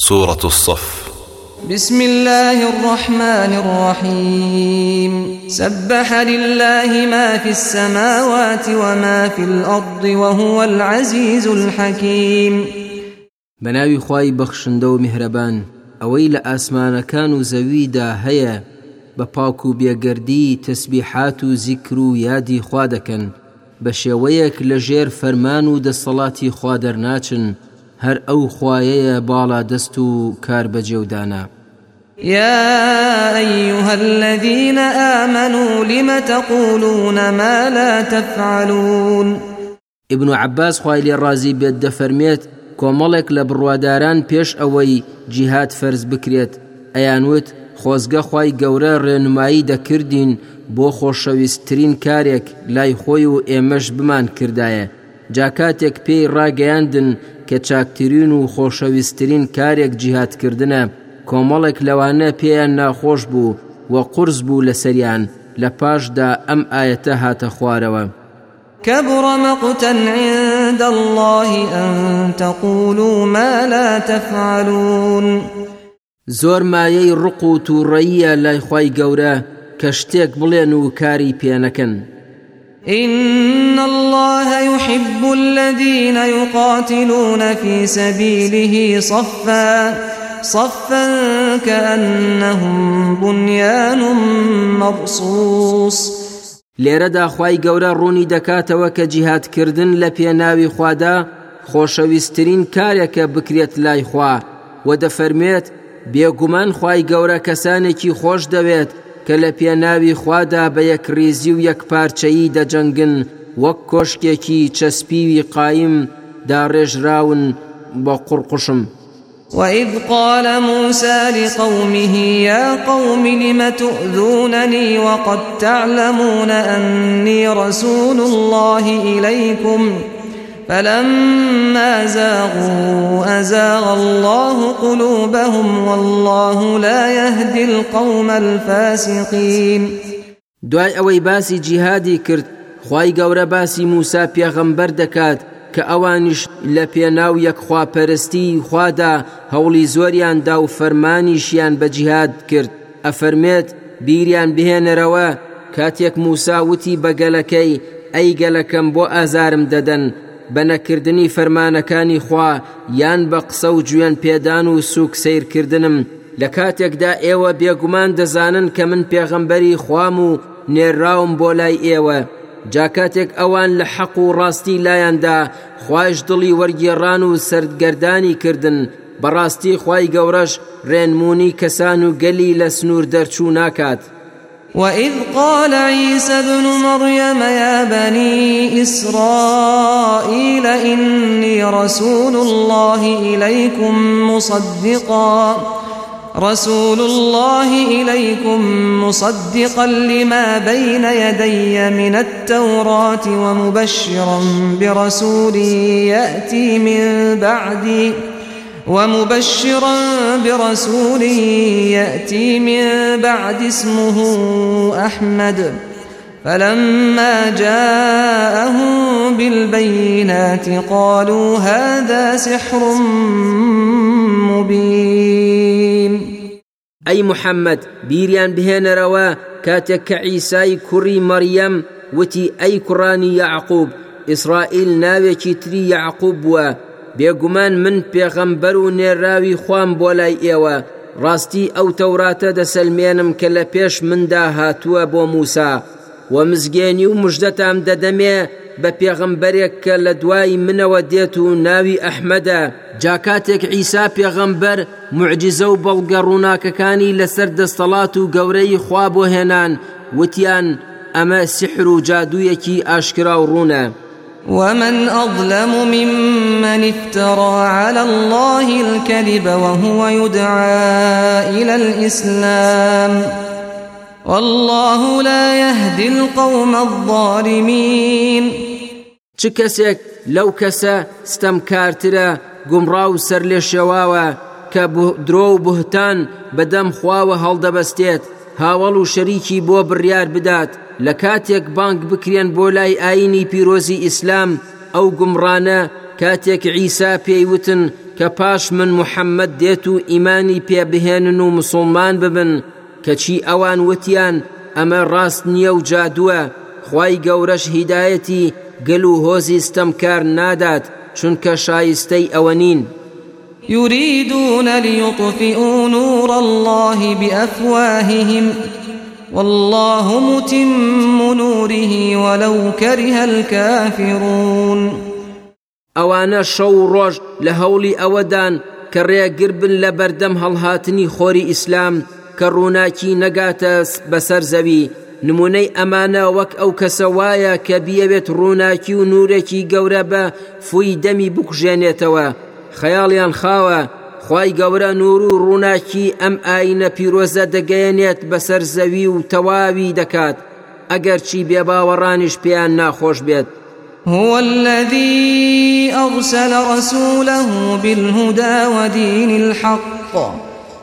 سورة الصف. بسم الله الرحمن الرحيم. سبح لله ما في السماوات وما في الأرض وهو العزيز الحكيم. بەناوی خی بەخشندە و میهرەبان ئەوەی لە ئاسمانەکان و زەویدا هەیە بە پاک و بێگەردی تەسبیحات و زیکر و یادی خوا دەکەن. بە شێوەیەک لە ژێر فەرمان و دەسەڵاتی خوا دەرناچن. هەر ئەو خوایەیە باڵا دەست و کار بەجێودانا يا أيها الذين آمنوا لم تقولون ما لا تفعلون ابن عباس خوای لێ ڕازی بێت دەفەرمێت کۆمەڵێک لە بڕواداران پێش ئەوەی جیهات فەرز بکرێت. ئەیانوت خۆزگە خی گەورە ڕێنمایی دەکردین بۆ خۆشەویستترین کارێک لای خۆی و ئێمەش بمان کردایە. جاکاتێک پێی ڕاگەیاندن کە چاکترین و خۆشەویستترین کارێک جیهاتکردنە. کۆمەڵێک لەوانە پێیان ناخۆش بوو وە قرس بوو لە سەریان. لە پاشدا ئەم ئاەتە هاتە خوارەوە. كبر مقتا عند الله أن تقولوا ما لا تفعلون. زۆر مایەی ڕق و تووڕەیە لای خی گەورە کە شتێک بڵێن و کاری پێنەکەن إن الله يحب الذين يقاتلون في سبيله صفا صفا كأنهم بنيان مرصوص لێرەدا خی گەورە ڕوونی دەکاتەوە کە جیهاتکردن لە پێناوی خوادا خۆشەویستترین کارێکە بکرێت لای خوا و دەفەرمێت بێگومان خی گەورە کەسانێکی خۆش دەوێت کە لە پێناوی خوادا بە یەک ریزی و یەک پارچەیی دەجەنگن وەک کۆشکێکی چەسپیوی قایم داڕێژراون بە قوڕقشم. وإذ قال موسى لقومه يا قوم لم تؤذونني وقد تعلمون أني رسول الله إليكم فلما زاغوا أزاغ الله قلوبهم والله لا يهدي القوم الفاسقين. دوای ئەوەی باسی جیهادی کرد خی گەورە باسی موسا پێغەمبەر دەکات کە ئەوانیش لە پێناو یەکخواپەرستی خوادا هەوڵی زۆریاندا و فەرمانیشیان بە جیهاد کرد. ئەفەرمێت بیریان بهێنەرەوە کاتێک موسا وتی بەگەلەکەی ئەی گەلەکەم بۆ ئازارم دەدەن. بە نەکردنی فەرمانەکانی خوا یان بە قسە و گوێن پێدان و سوک سیرکردنم. لە کاتێکدا ئێوە بێگومان دەزانن کە من پێغەمبەری خوام و نێراوم بۆ لای ئێوە. جاکاتێک ئەوان لە حەق و ڕاستی لایەندا خوش دڵی وەرگێڕان و سەردگەردانی کردن. بەڕاستی خی گەورەش ڕێنمونی کەسان و گەلی لە سنوور دەرچوو ناکات. وإذ قال عيسى ابن مريم يا بني إسرائيل إني رسول الله إليكم مصدقا. رسول الله إليكم مصدقا لما بين يدي من التوراة ومبشرا برسول يأتي من بعدي. ومبشرا برسول يأتي من بعد اسمه أحمد. فلما جاءهم بالبينات قالوا هذا سحر مبين. ئەی محەممەد بیریان بهێنەرەوە کاتێک کە ئیسای کوڕی مەریەم وتی ئەی کوڕانی یعقوب ئیسرائیل ناوێکی تری یعقوب بووە بێگومان من پێغەمبەر و نێراوی خوام بۆ لای ئێوە. ڕاستی ئەو تەوراتە دەسەلمێنم کە لە پێش مندا هاتووە بۆ موسا. و مزگێنی و مژدەتام دەدەمێ بە پێغەمبەرێک کە لە دوای منەوە دێت و ناوی ئەحمەدە. جاکاتێک ئیسا پێغەمبەر معجززە و بەڵگە ڕووناکەکانی لەسەر دەستەڵات و گەورەی خوا بۆ هێنان وتیان ئەمە سحر و جادوویەکی ئاشکرا و ڕوونە. ومن أظلم ممن افترى على الله الكذب وهو يدعى إلى الإسلام والله لا يهدي القوم الظالمين. چ کەسێک لەو کەسە ستەمکارترە گومڕا و سەر لێ شێواوە بهتان بەدەم خواوە هەڵدەبەستێت هاوڵ و شەریکی بۆ بڕیار بدات. لە کاتێک بانک بکرێن بۆ لای ئاینی پیرۆزی ئیسلام ئەو گومڕانە کاتێک عیسا پێیوتن من محەممەد دێت و ئیمانی پێبهێنن مسلمان ببن کەچی ئەوان وتیان ئەمە ڕاست نییە و جادووە خی گەورەش هیدایەتی گەل و هۆزی ستەمکار نادات چونکە شایستەی نین. يريدون ليطفئوا نور الله بأفواههم والله متم نوره ولو كره الكافرون. ئەوانە شەو ڕۆژ لە هەوڵی ئەوەدان کە ڕێگربن لە بەردەم هەڵهاتنی خۆری ئیسلام کە ڕووناکی نەگاتە بەسەر زەوی. نمونەی ئەمانە وەک ئەو کەسە وایە کە بیەوێت ڕووناکی و نورێکی گەورە بە فوی دەمی بکوژێنێتەوە. خەیاڵیان خاوە خی گەورە نور و ڕووناکی ئەم ئاینە پیرۆزە دەگەیەنێت بەسەر زەوی و تەواوی دەکات ئەگەر چی بێباوەڕانیش پێیان ناخۆش بێت. هو الذي أرسل رسوله بالهدى ودين الحق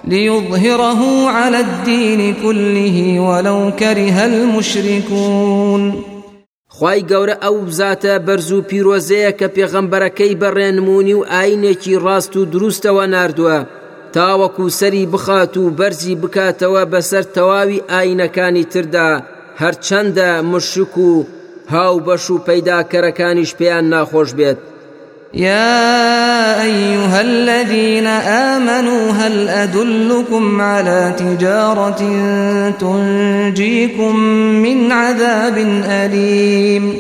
ليظهره على الدين كله ولو كره المشركون. خی گەورە ئەو بزاتە بەرز و پیرۆزەیە کە پێغەمبەرەکەی بەڕێنمونی و ئاینێکی ڕاست و دروستەوە نردووە تاوەکو سەری بخات و بەرزی بکاتەوە بەسەر تەواوی ئاینەکانی تردا. هەرچەندە مشک و هاو بەش و پەیداکەرەکانیش پێیان ناخۆش بێت. يا أيها الذين آمنوا هل أدلكم على تجارة تنجيكم من عذاب أليم؟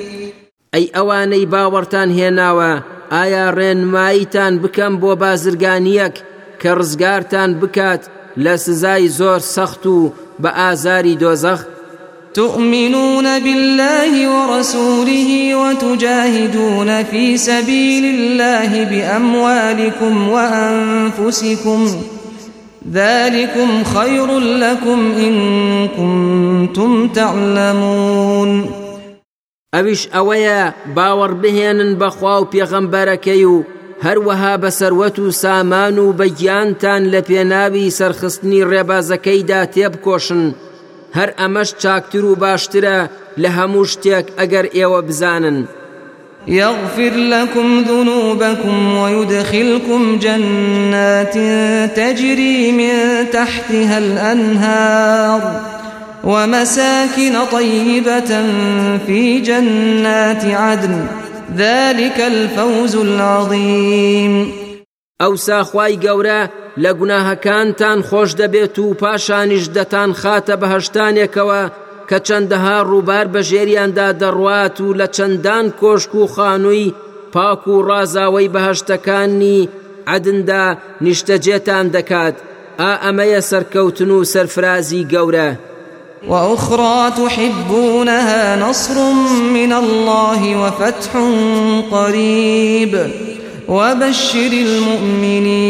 أي أواني باورتان هێناوە ئایا ڕێنماییتان بکەم بۆ بازرگانیەک کە ڕزگارتان بکات لە سزای زۆر سەخت و بە ئازاری دۆزەخ تؤمنون بالله ورسوله وتجاهدون في سبيل الله بأموالكم وأنفسكم ذلكم خير لكم إن كنتم تعلمون. ئەویش ئەوەیە باوەڕ بهێنن بەخوا و پێغەمبەرەکەی و هەروەها بە سەروەت و سامان و ڕێبازەکەیدا تێبکۆشن هەر ئەمەش چاکتر و باشترە لە هەموو شتێک ئەگەر ئێوە بزانن. يغفر لكم ذنوبكم ويدخلكم جنات تجري من تحتها الأنهار ومساكن طيبة في جنات عدن. ذلك الفوز العظيم ئەو ساخوای گەورە لە خۆش دەبێت و پاشانیش خاتە بەهشتانێکەوە کە چەندەها ڕووبار بە ژێریاندا دەڕوات و لە چەندان کۆشک و خانووی پاک و ڕازاوی بەهشتەکانی عدندا نیشتەجێتان دەکات ئا ئەمەیە سەرکەوتن و سەرفرازی گەورە. وأخرى تحبونها نصر من الله وفتح قريب وبشر المؤمنين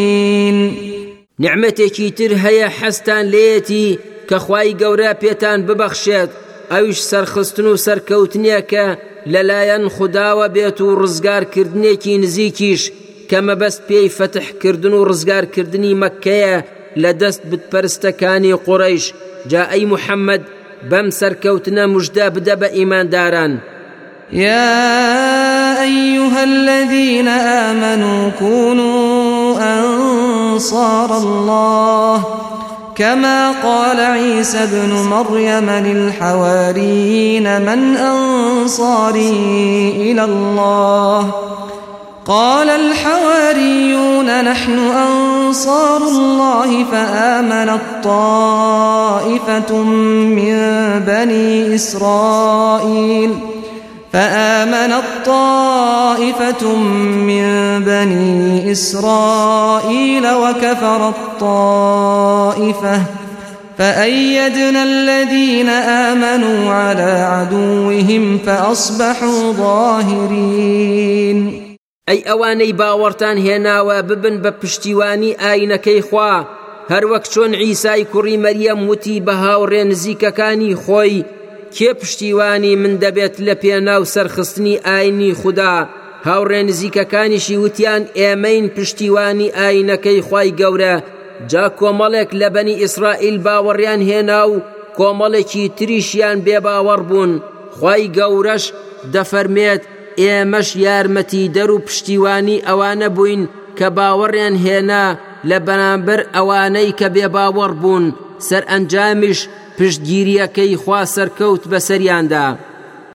نعمتێکی تر هەیە حەستان لێتی کە خوای گەورە پێتان ببەخشێت ئەوش سەرخستن و سەرکەوتنیەکە لەلایەن خودداوە بێت و ڕزگارکردنێکی نزیکیش کە مەبەست پێی فتحکردن و ڕزگارکردنی مەکەیە لە دەست بتپەرستەکانی قوڕیش جا ئەی محەممەد بەم سەرکەوتنە مژدا بدە بە ئیمانداران. يا أيها الذين آمنوا كونوا أنصار الله كما قال عيسى ابن مريم للحواريين من أنصاري إلى الله قال الحواريون نحن أنصار الله فآمنت طائفة من بني إسرائيل فآمنت طائفة من بني إسرائيل وكفرت طائفة فأيدنا الذين آمنوا على عدوهم فأصبحوا ظاهرين. ئەی ئەوانەی باوەڕتان هێناوە ببن بە پشتیوانی ئاینەکەی خوا هەروەک چۆن ئیسای کوڕی مەریەم وتی بە هاوڕێ نزیکەکانی خۆی کێ پشتیوانی من دەبێت لە پێناو سەرخستنی ئاینی هاوڕێ نزیکەکانیشی وتیان ئێمەین پشتیوانی ئاینەکەی خی گەورە. جا کۆمەڵێک لە بەنی ئیسرائیل باوەڕیان هێنا و کۆمەڵێکی تریشیان بێباوەڕ بوون. خی گەورەش دەفەرمێت ئێمەش یارمەتی دەر و پشتیوانی ئەوانە بووین کە باوەڕیان هێنا لە بەرامبەر ئەوانەی کە بێ باوەڕ بوون. سەر ئەنجامیش پشتگیریەکەی خوا سەرکەوت بەسەریاندا.